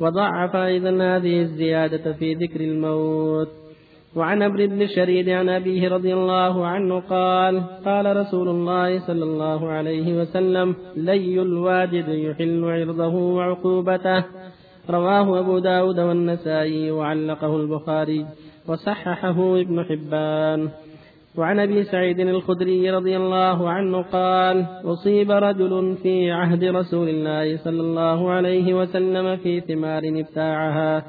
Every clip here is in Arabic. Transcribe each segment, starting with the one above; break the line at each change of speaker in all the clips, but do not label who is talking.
وضعف أيضا هذه الزيادة في ذكر الموت. وعن عمرو بن شريد عن أبيه رضي الله عنه قال قال رسول الله صلى الله عليه وسلم لي الواجد يحل عرضه وعقوبته رواه أبو داود والنسائي وعلقه البخاري وصححه ابن حبان. وعن أبي سعيد الخدري رضي الله عنه قال أصيب رجل في عهد رسول الله صلى الله عليه وسلم في ثمار ابتاعها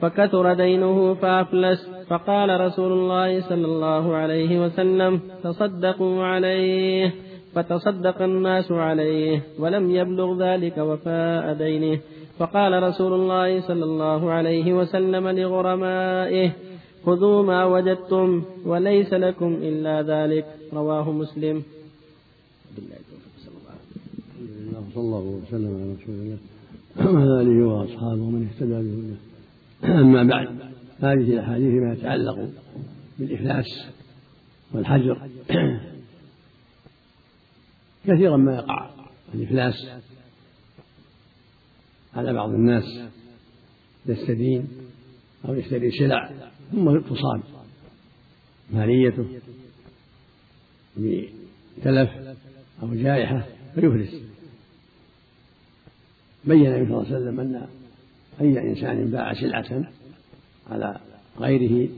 فكثر دينه فأفلس. فقال رسول الله صلى الله عليه وسلم تصدقوا عليه. فتصدق الناس عليه ولم يبلغ ذلك وفاء دينه. فقال رسول الله صلى الله عليه وسلم لغرمائه خذوا ما وجدتم وليس لكم إلا ذلك. رواه مسلم.
صلى الله وسلم على رسول الله وعلى آله وأصحابه ومن اهتدى بهداه. أما بعد هذه الأحاديث ما يتعلق بالإفلاس والحجر. كثيرا ما يقع الإفلاس. على بعض الناس يستدين أو يشتري سلع ثم تصاب ماليته بتلف أو جائحة فيفلس. بين النبي صلى الله عليه وسلم أن أي إنسان باع سلعة على غيره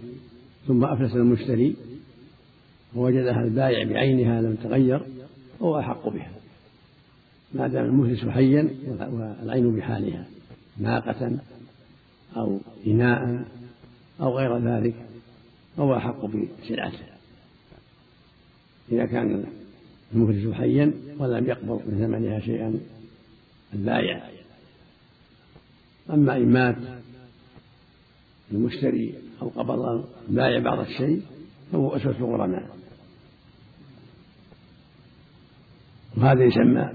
ثم أفلس المشتري ووجدها البائع بعينها لم تغير فهو أحق بها. ما دام المفلس حيا والعين بحالها ناقة أو إناء أو غير ذلك فهو أحق بسلعته إذا كان المفلس حيا ولم يقبض من ثمنها شيئا البائع أما إن مات المشتري أو قبض البائع بعض الشيء فهو أسوة الغرماء وهذا يسمى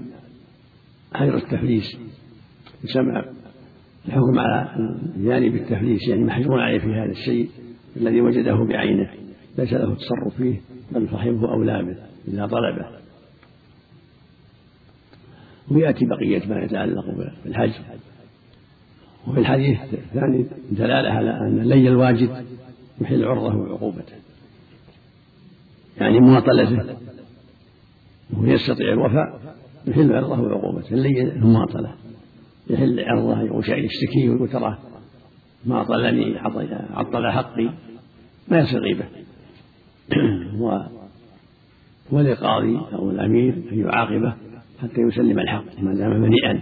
حجر التفليس يسمى الحكم على جانب التفليس يعني محجور عليه في هذا الشيء الذي وجده بعينه ليس له التصرف فيه بل صاحبه أولى به إذا طلبه. ويأتي بقية ما يتعلق بالحج. وفي الحديث الثاني دلالة على أن لي الواجد يحل عرضه وعقوبته. يعني مواطلته وهو يستطيع الوفاء يحل عرضه وعقوبته. اللي المواطلة يحل عرضه يشتكي ويقول تراه ما طلني عطل حقي ما يصير غيبة. وللقاضي أو الأمير أن يعاقبه حتى يسلم الحق ما دام مليئا.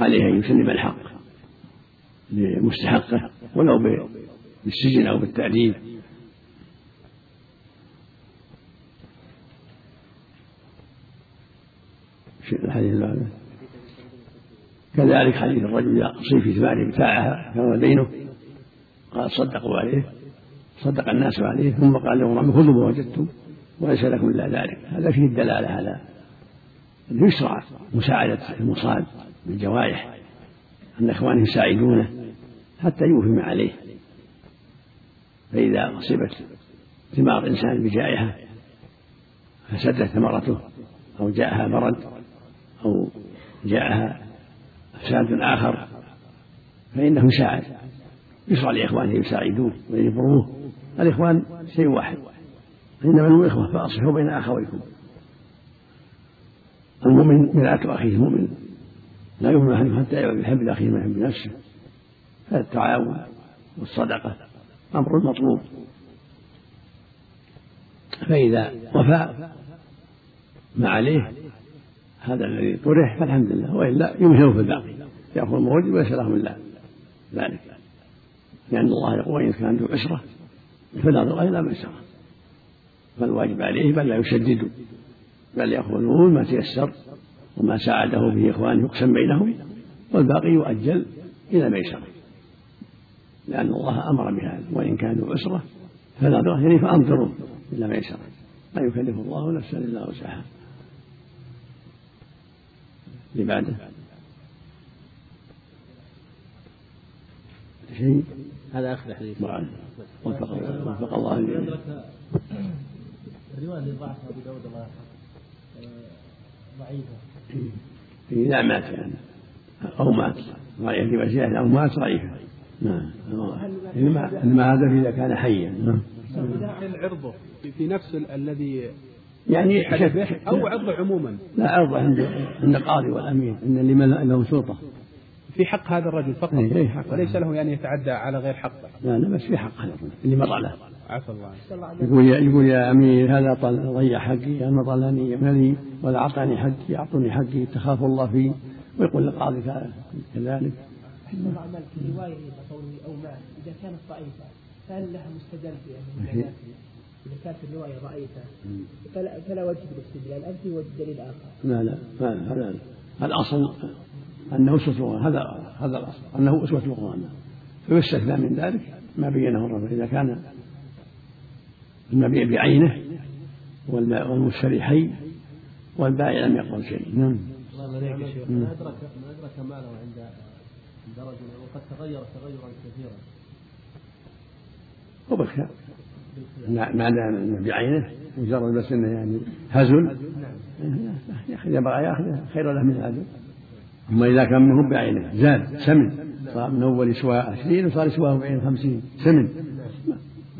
عليه أن يسلم الحق لمستحقه ولو بالسجن أو بالتأديب. الحديث اللي كذلك حديث الرجل يصيب في ثمار بتاعها كان دينه قال صدقوا عليه صدق الناس عليه ثم قال لهم خذوا ما وجدتم وليس لكم إلا ذلك. هذا فيه الدلالة على انه يشرع مساعده المصاب بالجوارح أن إخوانه يساعدونه حتى يوفي ما عليه. فإذا أصيبت ثمار انسان بجائحة فسدت ثمرته أو جاءها برد أو جاءها فساد آخر فإنه يساعد. يشرع لإخوانه يساعدوه ويجبروه الإخوان شيء واحد. إنما الإخوة فأصلحوا بين أخويكم. المؤمن مرآة أخيه المؤمن لا يؤمن أحدكم حتى يحب لأخيه ما يحب لنفسه فالتعاون والصدقة أمر مطلوب. فإذا وفى ما عليه هذا الذي طرح فالحمد لله. وإلا يمهله في الباقي يأخذ الموجب وليس له الا ذلك. لأن الله يقول ان كان عنده عسره فلا إلا ميسره فالواجب عليه بل لا يشددوا بل يأخذون ما تيسر وما ساعده به اخوانه يقسم بينهم والباقي يؤجل إلى ميسره لأن الله أمر بهذا. وإن كانوا عسره فلا يعني فانظروا إلى ميسره لا يكلف الله نفسا إلا وسعها. اللي بعده. شيء؟
هذا آخر حديث.
وفق وفق الله. الجميع
الرواية اللي ضعفها أبو داود ضعيفة.
إذا مات يعني. أو مات. يجب زيادة أو مات ضعيفة. نعم. إنما إنما هذا إذا كان حيا. نعم.
عرضه في نفس الذي
يعني
أو عرضه عموما.
لا عرضه عند عند القاضي والأمير إن لمن له سلطة.
في حق هذا الرجل فقط؟
أي أي حق.
وليس له يعني يتعدى على غير حقه
لا لا بس في حق هذا الرجل اللي مر له
عفى الله.
يقول يا يقول يا أمير هذا ضيع حقي أنا طلني مالي ولا أعطاني حقي أعطوني حقي تخاف الله فيه. ويقول للقاضي كذلك.
عمل في رواية قوله أو مال إذا كانت ضعيفه فهل لها مستدل في إذا كانت الرواية ضعيفة فلا, فلا وجه للاستدلال أنت والدليل آخر
لا لا هذا الأصل أنه أسوة القرآن هذا هذا الأصل أنه أسوة القرآن فيستثنى من ذلك ما بينه الرجل إذا كان المبيع بعينه والمشتري حي والبائع لم يقبل شيء. نعم.
الله عليك يا شيخ. ما أدرك ما أدرك ماله عند عند رجل وقد تغير تغيرا كثيرا.
وبكى ما دام بعينه مجرد بس إنه يعني هزل. ياخذ يبغى ياخذ خير له من هذا. أما إذا كان منه بعينه زاد سمن. صار من أول سواء 20 وصار سواء بعين 50 سمن.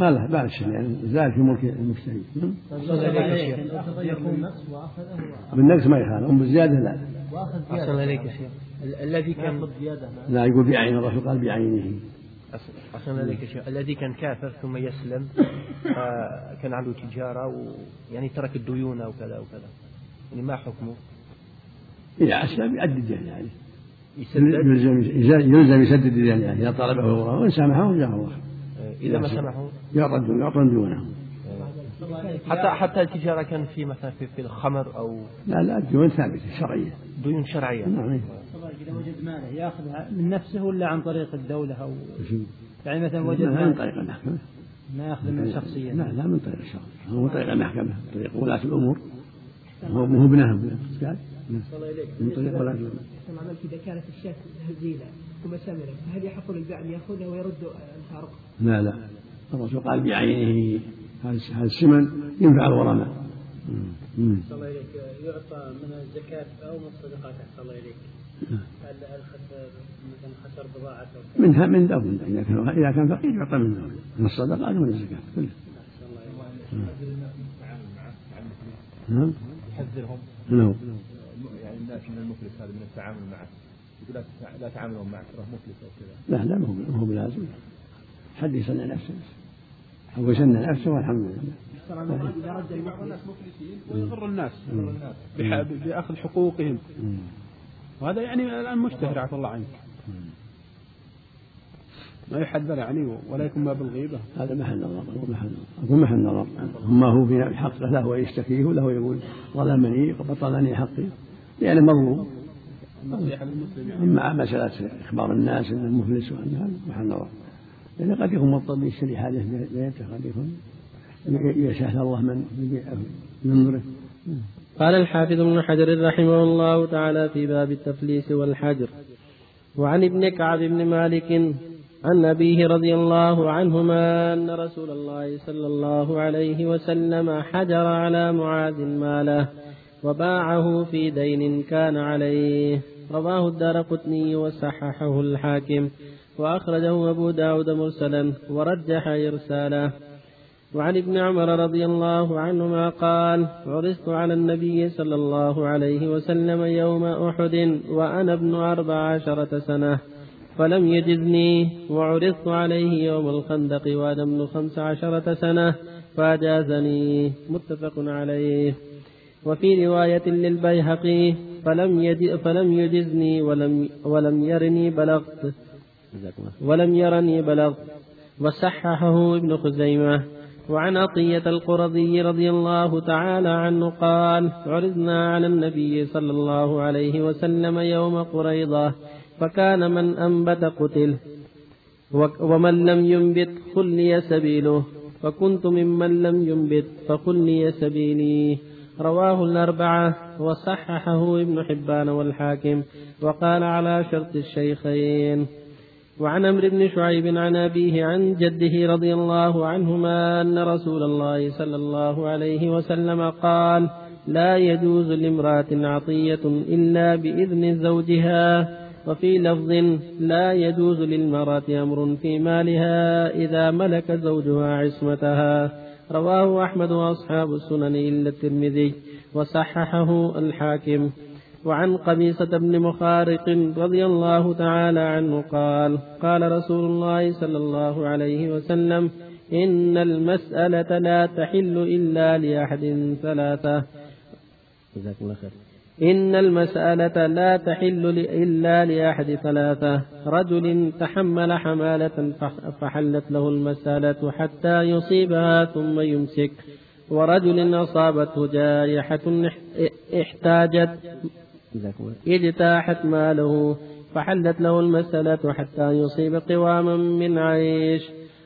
ما له ما له يعني زاد في ملك المشتري بالنقص ما يخالف أم بالزيادة لا.
أحسن إليك يا شيخ. الذي كان
لا يقول بعين الرسول قال بعينه.
أحسن يا شيخ الذي كان كافر ثم يسلم كان عنده تجارة ويعني ترك الديون أو كذا وكذا يعني ما حكمه؟
إذا أسلم يؤدي الدين يعني. يلزم يلزم يسدد الدين يعني. إذا طلبه الله وإن سامحه جاه الله.
إذا ما سمحوا
يعطى يعطى دونه
حتى حتى التجارة كان في مثلا في, في الخمر أو
لا لا الديون ثابتة شرعية.
ديون شرعية.
نعم
إذا وجد ماله يأخذها من نفسه ولا عن طريق الدولة أو يعني مثلا وجد
لا من طريق المحكمة.
ما ياخذ من شخصيا.
لا لا من طريق الشخص. هو من طريق المحكمة من طريق ولاة الأمور. هو مو ابنها. من طريق ولاة الأمور.
إذا كانت الشاة هزيلة ثم سمنت فهل يحق للبائع أن يأخذها ويرد الفارق؟
لا لا. الرسول قال بعينه. هذا السمن ينفع الغرماء.
الله إليك يعطى من الزكاة أو من الصدقات. أحسن الله إليك خسر خسر بضاعته
منها من ذوق إذا كان إذا كان فقير يعطى من ذوق من الصدقات ومن الزكاة كلها نعم.
يحذرهم
نعم
يعني الناس من المفلس هذا من التعامل معه. يقول لا تعاملون معه تراه مفلس أو كذا.
لا لا ما هو بلازم. حد يصنع نفسه. هو يصنع نفسه والحمد لله.
الناس مفلسين ويغر الناس بأخذ حقوقهم. وهذا يعني الآن مشتهر عفى الله عنك. ما يحذر يعني ولا يكون ما بالغيبة
هذا محل نظر هو محل هو محل نظر أما هو في حقه له يشتكيه وله يقول ظلمني وبطلني حقي. لأنه مظلوم.
يعني
أما مسألة إخبار الناس أنه مفلس وأن هذا محل نظر لأنه قد يكون مضطر يشتري حاجة بيته قد يكون يشهد الله من ينظره
قال الحافظ ابن حجر رحمه الله تعالى في باب التفليس والحجر. وعن ابن كعب بن مالك عن أبيه رضي الله عنهما أن رسول الله صلى الله عليه وسلم حجر على معاذ ماله وباعه في دين كان عليه. رواه الدار قطني وصححه الحاكم. وأخرجه أبو داود مرسلا ورجح إرساله. وعن ابن عمر رضي الله عنهما قال عرضت على النبي صلى الله عليه وسلم يوم أحد وأنا ابن أربع عشرة سنة فلم يجزني وعرضت عليه يوم الخندق وأنا ابن خمس عشرة سنة فأجازني. متفق عليه. وفي رواية للبيهقي فلم, يد فلم يجزني ولم, ولم يرني بلغت ولم يرني بلغت. وصححه ابن خزيمة. وعن عطية القرظي رضي الله تعالى عنه قال عرضنا على النبي صلى الله عليه وسلم يوم قريضة فكان من أنبت قتل ومن لم ينبت خلي سبيله فكنت ممن لم ينبت فخلي سبيلي. رواه الأربعة وصححه ابن حبان والحاكم وقال على شرط الشيخين. وعن عمرو بن شعيب عن أبيه عن جده رضي الله عنهما أن رسول الله صلى الله عليه وسلم قال لا يجوز لامرأة عطية إلا بإذن زوجها وفي لفظ لا يجوز للمرأة أمر في مالها إذا ملك زوجها عصمتها. رواه أحمد وأصحاب السنن إلا الترمذي وصححه الحاكم. وعن قبيصة بن مخارق رضي الله تعالى عنه قال قال رسول الله صلى الله عليه وسلم إن المسألة لا تحل إلا لأحد ثلاثة. إن المسألة لا تحل إلا لأحد ثلاثة. رجل تحمل حمالة فحلت له المسألة حتى يصيبها ثم يمسك. ورجل أصابته جائحة احتاجت اجتاحت ماله فحلت له المسألة حتى يصيب قواما من عيش.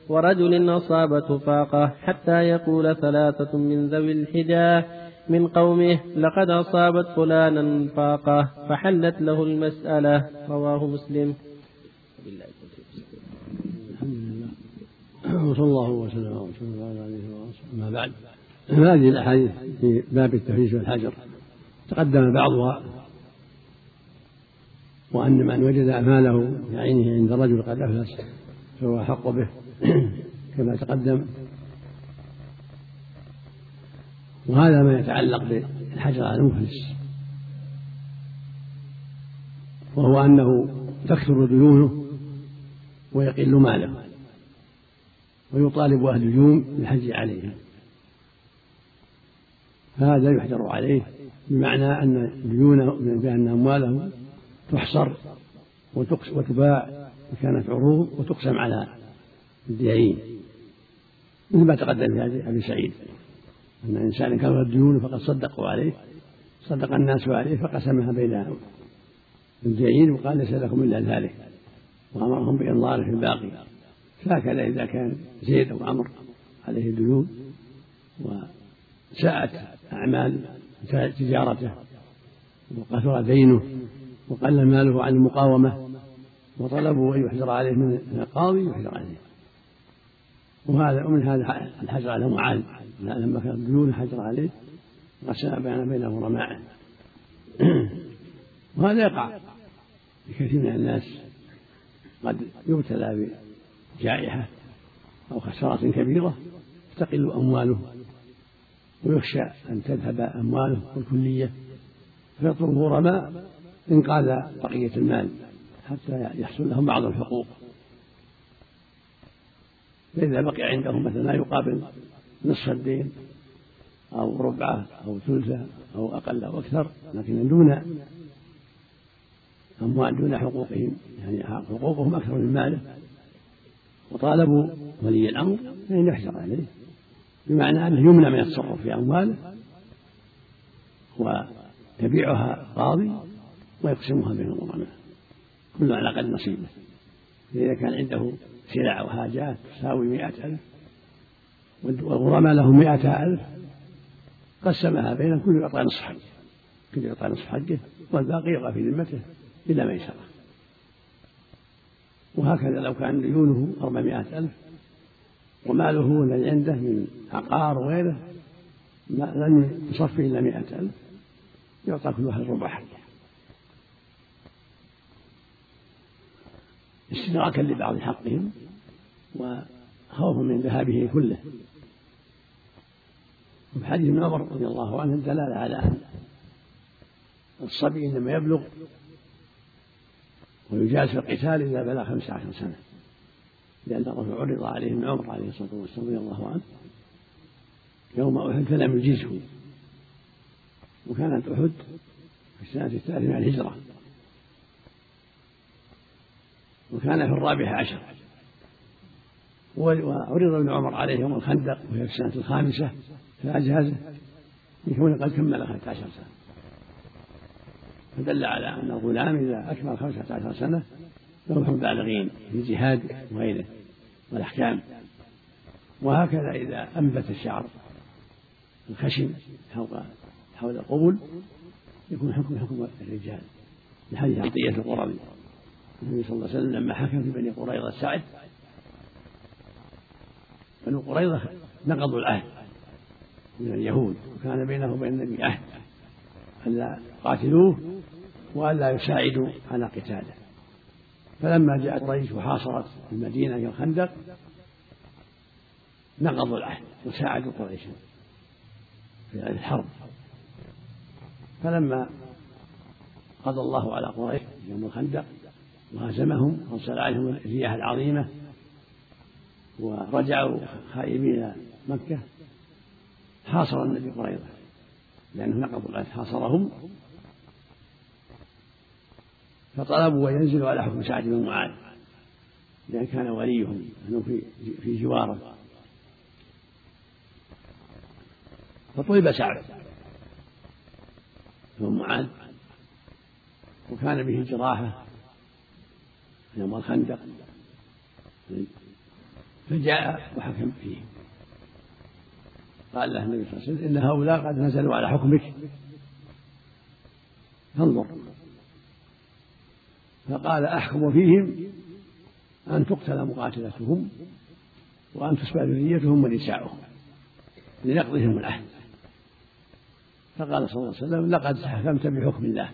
ورجل أصابته فاقة حتى يقول ثلاثة من ذوي الحجاة من قومه لقد أصابت فلانا فاقة. فحلت له المسألة. رواه مسلم.
الحمد لله. وصلى الله وسلم على عليه وسلم أما بعد هذه الأحاديث في باب التفريش والحجر. تقدم بعضها. وأن من وجد أماله بعينه عند رجل قد أفلس فهو أحق به كما تقدم. وهذا ما يتعلق بالحجر على المفلس. وهو أنه تكثر ديونه ويقل ماله ويطالب أهل الديون بالحج عليهم فهذا يحجر عليه بمعنى أن ديونه بأن أمواله تحصر وتباع إن كانت عروض وتقسم على الديعين مثل ما تقدم في أبي سعيد. أن إنسانا كان الديون فقد صدقوا عليه. صدق الناس عليه فقسمها بين الديعين وقال ليس لكم إلا ذلك. وأمرهم بإنظاره الباقي. فهكذا إذا كان زيد أو عمرو عليه ديون وساءت أعمال تجارته وكثر دينه وقل ماله عن المقاومة وطلبوا أن يحجر عليه من القاضي يحجر عليه. وهذا ومن هذا الحجر على معاذ. لما كان ديون حجر عليه قسم بين بين غرمائه وهذا يقع. لكثير من الناس قد يبتلى بجائحة أو خسارة كبيرة تقل أمواله ويخشى أن تذهب أمواله بالكلية فيطلب الغرماء إنقاذ بقية المال حتى يحصل لهم بعض الحقوق. فإذا بقي عندهم مثلا ما يقابل نصف الدين أو ربعة أو ثلثة أو أقل أو أكثر لكن دون أموال دون حقوقهم يعني حقوقهم أكثر من ماله وطالبوا ولي الأمر فإن يحجر عليه. بمعنى أنه يمنع من التصرف في أمواله ويبيعها قاضي ويقسمها بين الغرماء كل على قدر نصيبه. إذا كان عنده سلع وحاجات تساوي مئة ألف والغرماء لهم مئة ألف قسمها بينهم كل يعطى نصف حقه. كل يعطى نصف حقه والباقي يبقى في ذمته إلا ميسرة وهكذا لو كان ديونه أربعمائة ألف وماله الذي عنده من عقار وغيره لم يصفي إلا مائة ألف يعطى كل واحد ربع حقه. استدراكا لبعض حقهم وخوفا من ذهابه كله. وفي حديث ابن عمر رضي الله عنه الدلالة على أن الصبي إنما يبلغ ويجاز في القتال إذا بلغ خمس عشر سنة لأن الرجل عرض عليه ابن عمر عليه الصلاة والسلام رضي الله عنه يوم أحد فلم يجيزه وكانت أحد في السنة الثالثة من الهجرة. وكان في الرابعة عشر. وعرض ابن عمر عليه يوم الخندق وهي في السنة الخامسة فأجهزه يكون قد كمل خمسة عشر سنة. فدل على أن الغلام إذا أكمل خمسة عشر سنة حكم بالغين في الجهاد وغيره والأحكام. وهكذا إذا أنبت الشعر الخشن حول حول القبل يكون حكم حكم الرجال. لحديث عطية القرظي النبي صلى الله عليه وسلم لما حكم في بني قريظة سعد بنو قريظة نقضوا العهد من اليهود وكان بينه وبين النبي عهد ألا يقاتلوه وألا يساعدوا على قتاله. فلما جاءت قريش وحاصرت المدينة في الخندق نقضوا العهد وساعدوا قريشا في الحرب. فلما قضى الله على قريش يوم الخندق وهزمهم وارسل عليهم الرياح العظيمة ورجعوا خائبين إلى مكة. حاصر النبي قريظة لأنه نقضوا العهد حاصرهم. فطلبوا أن ينزلوا على حكم سعد بن معاذ لأن كان وليهم انه في في جواره. فطلب سعد بن معاذ وكان به جراحة يوم الخندق فجاء وحكم فيه. قال له النبي صلى الله عليه وسلم إن هؤلاء قد نزلوا على حكمك. فانظر. فقال أحكم فيهم أن تقتل مقاتلتهم وأن تسبى ذريتهم ونساؤهم لنقضهم العهد. فقال صلى الله عليه وسلم لقد حكمت بحكم الله.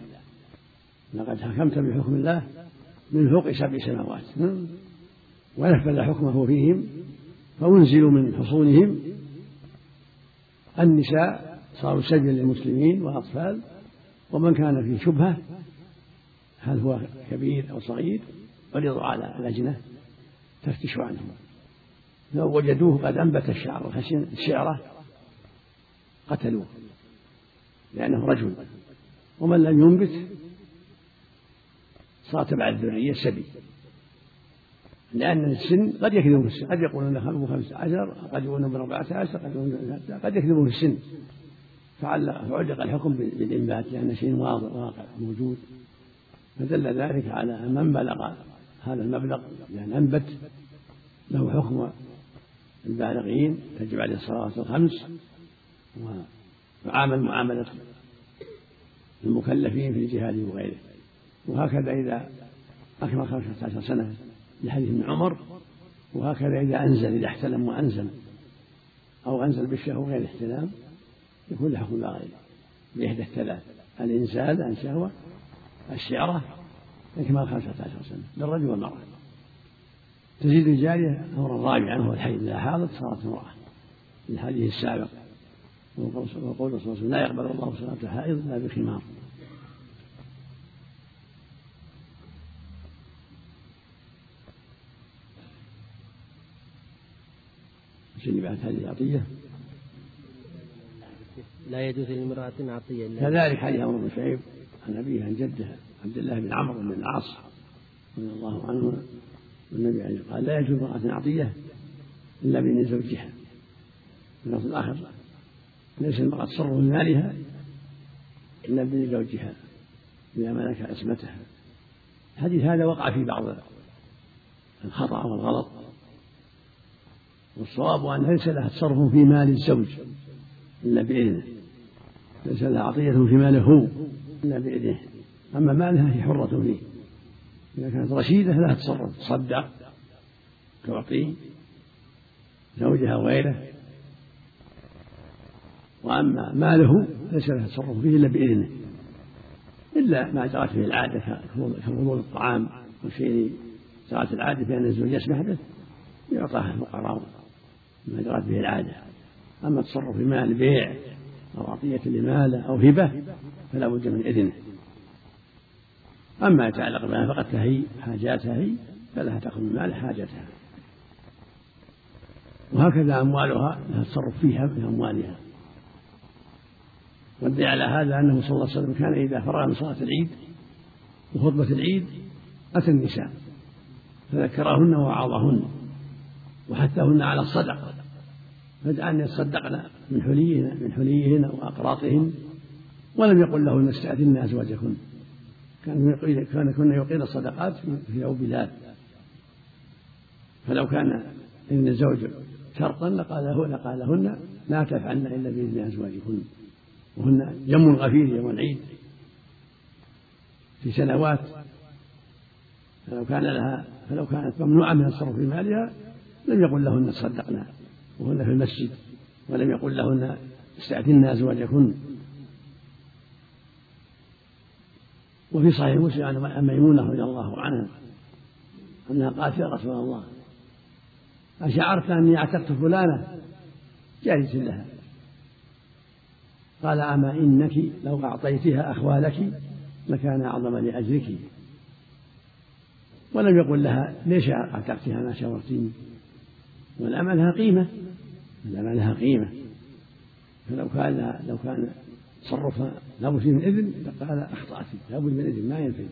لقد حكمت بحكم الله من فوق سبع سماوات. ونفذ حكمه فيهم. فأنزلوا من حصونهم. النساء صاروا سجنا للمسلمين والأطفال. ومن كان فيه شبهة هل هو كبير أو صغير عرضوا على اللجنة تفتش عنهم لو وجدوه قد أنبت الشعر الشعرة قتلوه لأنه رجل. ومن لم ينبت صار تبع الذرية سبي. لأن السن قد يكذبون في السن. قد يقولون له خمسة عشر قد يقولون بأربعة عشر قد يقولون قد يكذبون في السن. فعلق الحكم بالإنبات لأن شيء واضح واقع موجود. فدل ذلك على أن من بلغ هذا المبلغ لأن أنبت له حكم البالغين تجب عليه الصلوات الخمس وعامل معاملة المكلفين في الجهاد وغيره. وهكذا إذا أكمل خمسة عشر سنة لحديث ابن عمر وهكذا إذا أنزل إذا احتلم وأنزل أو أنزل بالشهوة غير احتلام يكون له حكم غيره بإحدى الثلاث الإنزال عن شهوة الشعرة إكمال خمسة عشر سنة للرجل والمرأة. تزيد الجارية أمرا رابعا وهو الحيض إذا حاضت صارت امرأة. الحديث السابق وقول صلى الله عليه وسلم لا يقبل الله صلاة حائض إلا بخمار. جنبت هذه العطية؟
لا يجوز لامرأة عطية
كذلك حديث عمرو بن شعيب عن أبيه عن جده عبد الله بن عمرو بن العاص رضي الله عنه والنبي عليه قال لا يجوز امرأة عطية إلا بإذن زوجها. في النص الآخر ليس المرأة تصرف في مالها إلا بإذن زوجها إذا ملك عصمتها. الحديث هذا وقع في بعض الخطأ والغلط. والصواب أن ليس لها تصرف في مال الزوج. إلا بإذنه. ليس لها عطية في ماله هو. إلا بإذنه. أما مالها هي حرة فيه. إذا كانت رشيدة لها تصرف. تصدق. تعطي. زوجها وغيره. وأما ماله ليس لها تصرف فيه إلا بإذنه. إلا ما جرت به العادة كفضول الطعام والشيء جرت العادة بأن الزوج يسمح به يعطاه الفقراء. ما جرت به العادة. أما التصرف في مال بيع أو عطية لمال أو هبة فلا بد من إذنه. أما يتعلق فقد تهي حاجاتها هي فلها تأخذ من مال حاجتها. وهكذا أموالها لها التصرف فيها من أموالها. والدليل على هذا أنه صلى الله عليه وسلم كان إذا فرغ من صلاة العيد وخطبة العيد أتى النساء فذكرهن ووعظهن وحثهن على الصدقة. فجعلن يتصدقن من حليهن من حليهن وأقراطهن ولم يقل لهن استأذن أزواجكن كان كن يقين الصدقات في بلال فلو كان إن الزوج شرطا لقال لقالهن لا تفعلن إلا بإذن أزواجكن وهن يم غفير يوم العيد. في سنوات فلو كان لها فلو كانت ممنوعة من الصرف في مالها لم يقل لهن تصدقنا. وهن في المسجد ولم يقل لهن استأذن أزواجكن وفي صحيح مسلم عن ميمونة رضي الله عنها أنها قالت يا رسول الله أشعرت أني أعتقت فلانة؟ جالس لها. قال أما إنك لو أعطيتها أخوالك لكان أعظم لأجرك. ولم يقل لها ليش أعتقتها ما شاورتيني والأمة لها قيمة. الأمة لها قيمة. فلو كان لو كان تصرفها لابد فيه من إذن لقال أخطأت. لابد من إذن ما ينفذ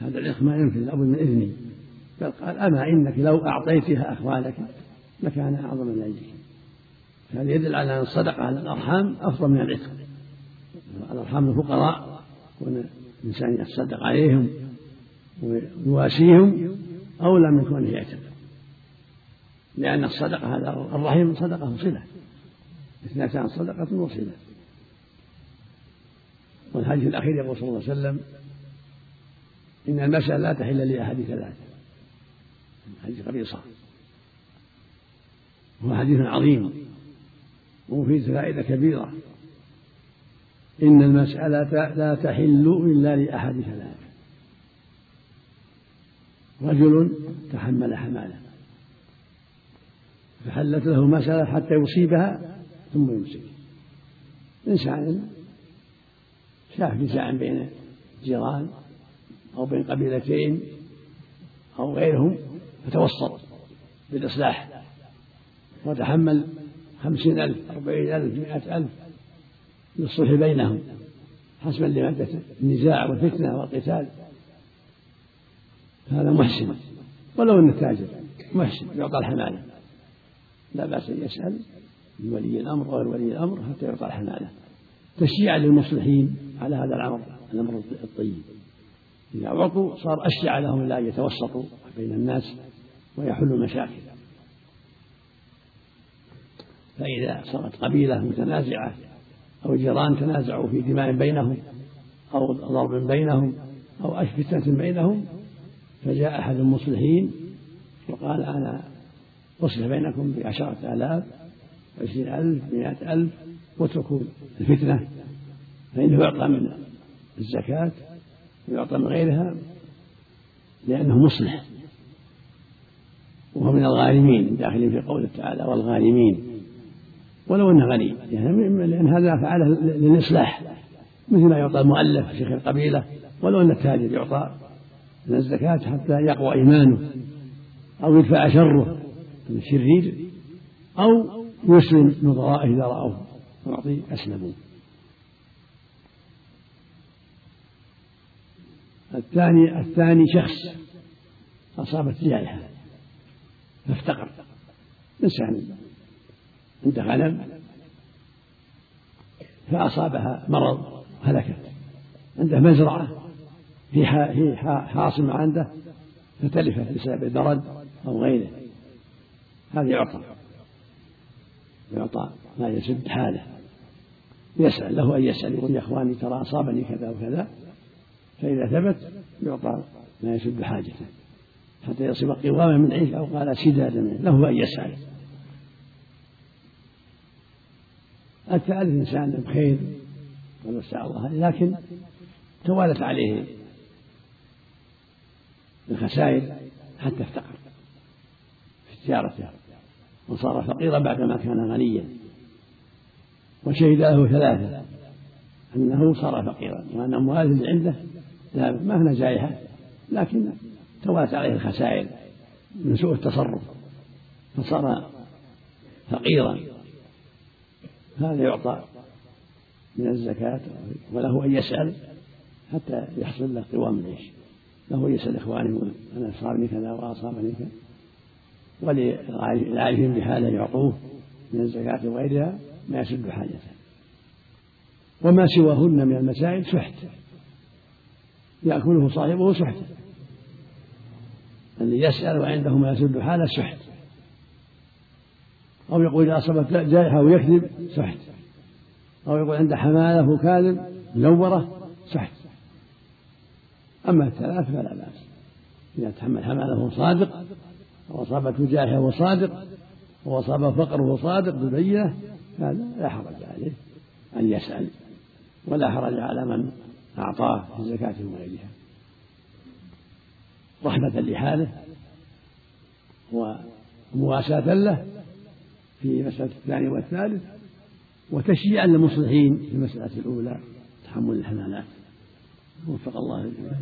هذا العق ما ينفذ لابد من إذني بل قال أما إنك لو أعطيتها أخوالك لكان أعظم من أجلك هذا يدل على أن الصدقة على الأرحام أفضل من العتق. الأرحام الفقراء وأن الإنسان يتصدق عليهم ويواسيهم أولى من كونه يعتق. لأن الصدقة هذا الرحم صدقة وصلة اثنتان صدقة وصلة. والحديث الأخير يقول صلى الله عليه وسلم إن المسألة لا تحل لأحد ثلاثة حديث قبيصة. هو حديث عظيم وفيه فائدة كبيرة. إن المسألة لا تحل إلا لأحد ثلاثة رجل تحمل حمالة فحلت له مسألة حتى يصيبها ثم يمسك. إنسان شاف نزاعا بين جيران أو بين قبيلتين أو غيرهم فتوسط بالإصلاح. وتحمل خمسين ألف أربعين ألف مئة ألف للصلح بينهم حسبا لمادة النزاع والفتنة والقتال. هذا محسن ولو أنه تاجر محسن يعطى الحمالة لا بأس أن يسأل. من ولي الأمر وغير ولي الأمر حتى يعطى الحمالة تشجيعا للمصلحين على هذا الأمر الأمر الطيب. إذا أعطوا صار أشجع لهم لا يتوسطوا بين الناس ويحلوا المشاكل. فإذا صارت قبيلة متنازعة أو جيران تنازعوا في دماء بينهم أو ضرب بينهم أو فتنة بينهم فجاء أحد المصلحين وقال أنا أصلح بينكم بعشرة آلاف عشرين ألف مئة ألف واتركوا الفتنة فإنه يعطى من الزكاة ويعطى من غيرها لأنه مصلح. وهو من الغارمين داخلين في قوله تعالى والغارمين ولو أنه غني يعني لأن هذا فعله للإصلاح. مثل ما يعطى المؤلف شيخ القبيلة ولو أن التاجر يعطى من الزكاة حتى يقوى إيمانه أو يدفع شره. من الشرير أو يسلم نظرائه إذا رأوه. يعطي اسلموا الثاني الثاني شخص أصابت جائحة فافتقر. إنسان عنده غنم فأصابها مرض هلكت. عنده مزرعة في حاصل عنده فتلفت بسبب البرد أو غيره. هذا يعطى يعطى ما يسد حاله. يسأل له أن يسأل يقول يا إخواني ترى أصابني كذا وكذا فإذا ثبت يعطى ما يسد حاجته. حتى يصيب قواما من عيش أو قال سدادا له أن يسأل. الثالث إنسان بخير ونسأل الله لكن توالت عليه الخسائر حتى افتقر في تجارته. وصار فقيرا بعدما كان غنيا. وشهد له ثلاثة. أنه صار فقيرا. وأن أمواله اللي عنده ذهبت ما هنا جائحة لكن توالت عليه الخسائر من سوء التصرف. فصار فقيرا. هذا يعطى من الزكاة وله أن يسأل حتى يحصل له قوام العيش. له أن يسأل إخوانه أنا أصابني كذا وأصابني كذا. وللعارفين بحاله يعطوه من الزكاة وغيرها ما يسد حاجته. وما سواهن من المسائل سحت. يأكله صاحبه سحتا الذي يسأل وعنده ما يسد حاله سحت. أو يقول إذا أصابت جائحة ويكذب سحت. أو يقول عنده حمالة وكاذب منورة سحت. أما الثلاث فلا بأس. إذا تحمل حمالة وهو صادق أو أصابته جائحة وهو صادق أو أصابه فقر وهو صادق بالبينة هذا لا حرج عليه أن يسأل ولا حرج على من أعطاه في زكاة وغيرها. رحمة لحاله ومواساة له في مسألة الثاني والثالث وتشجيعا للمصلحين في المسألة الأولى تحمل الحمالات وفق الله الجميع.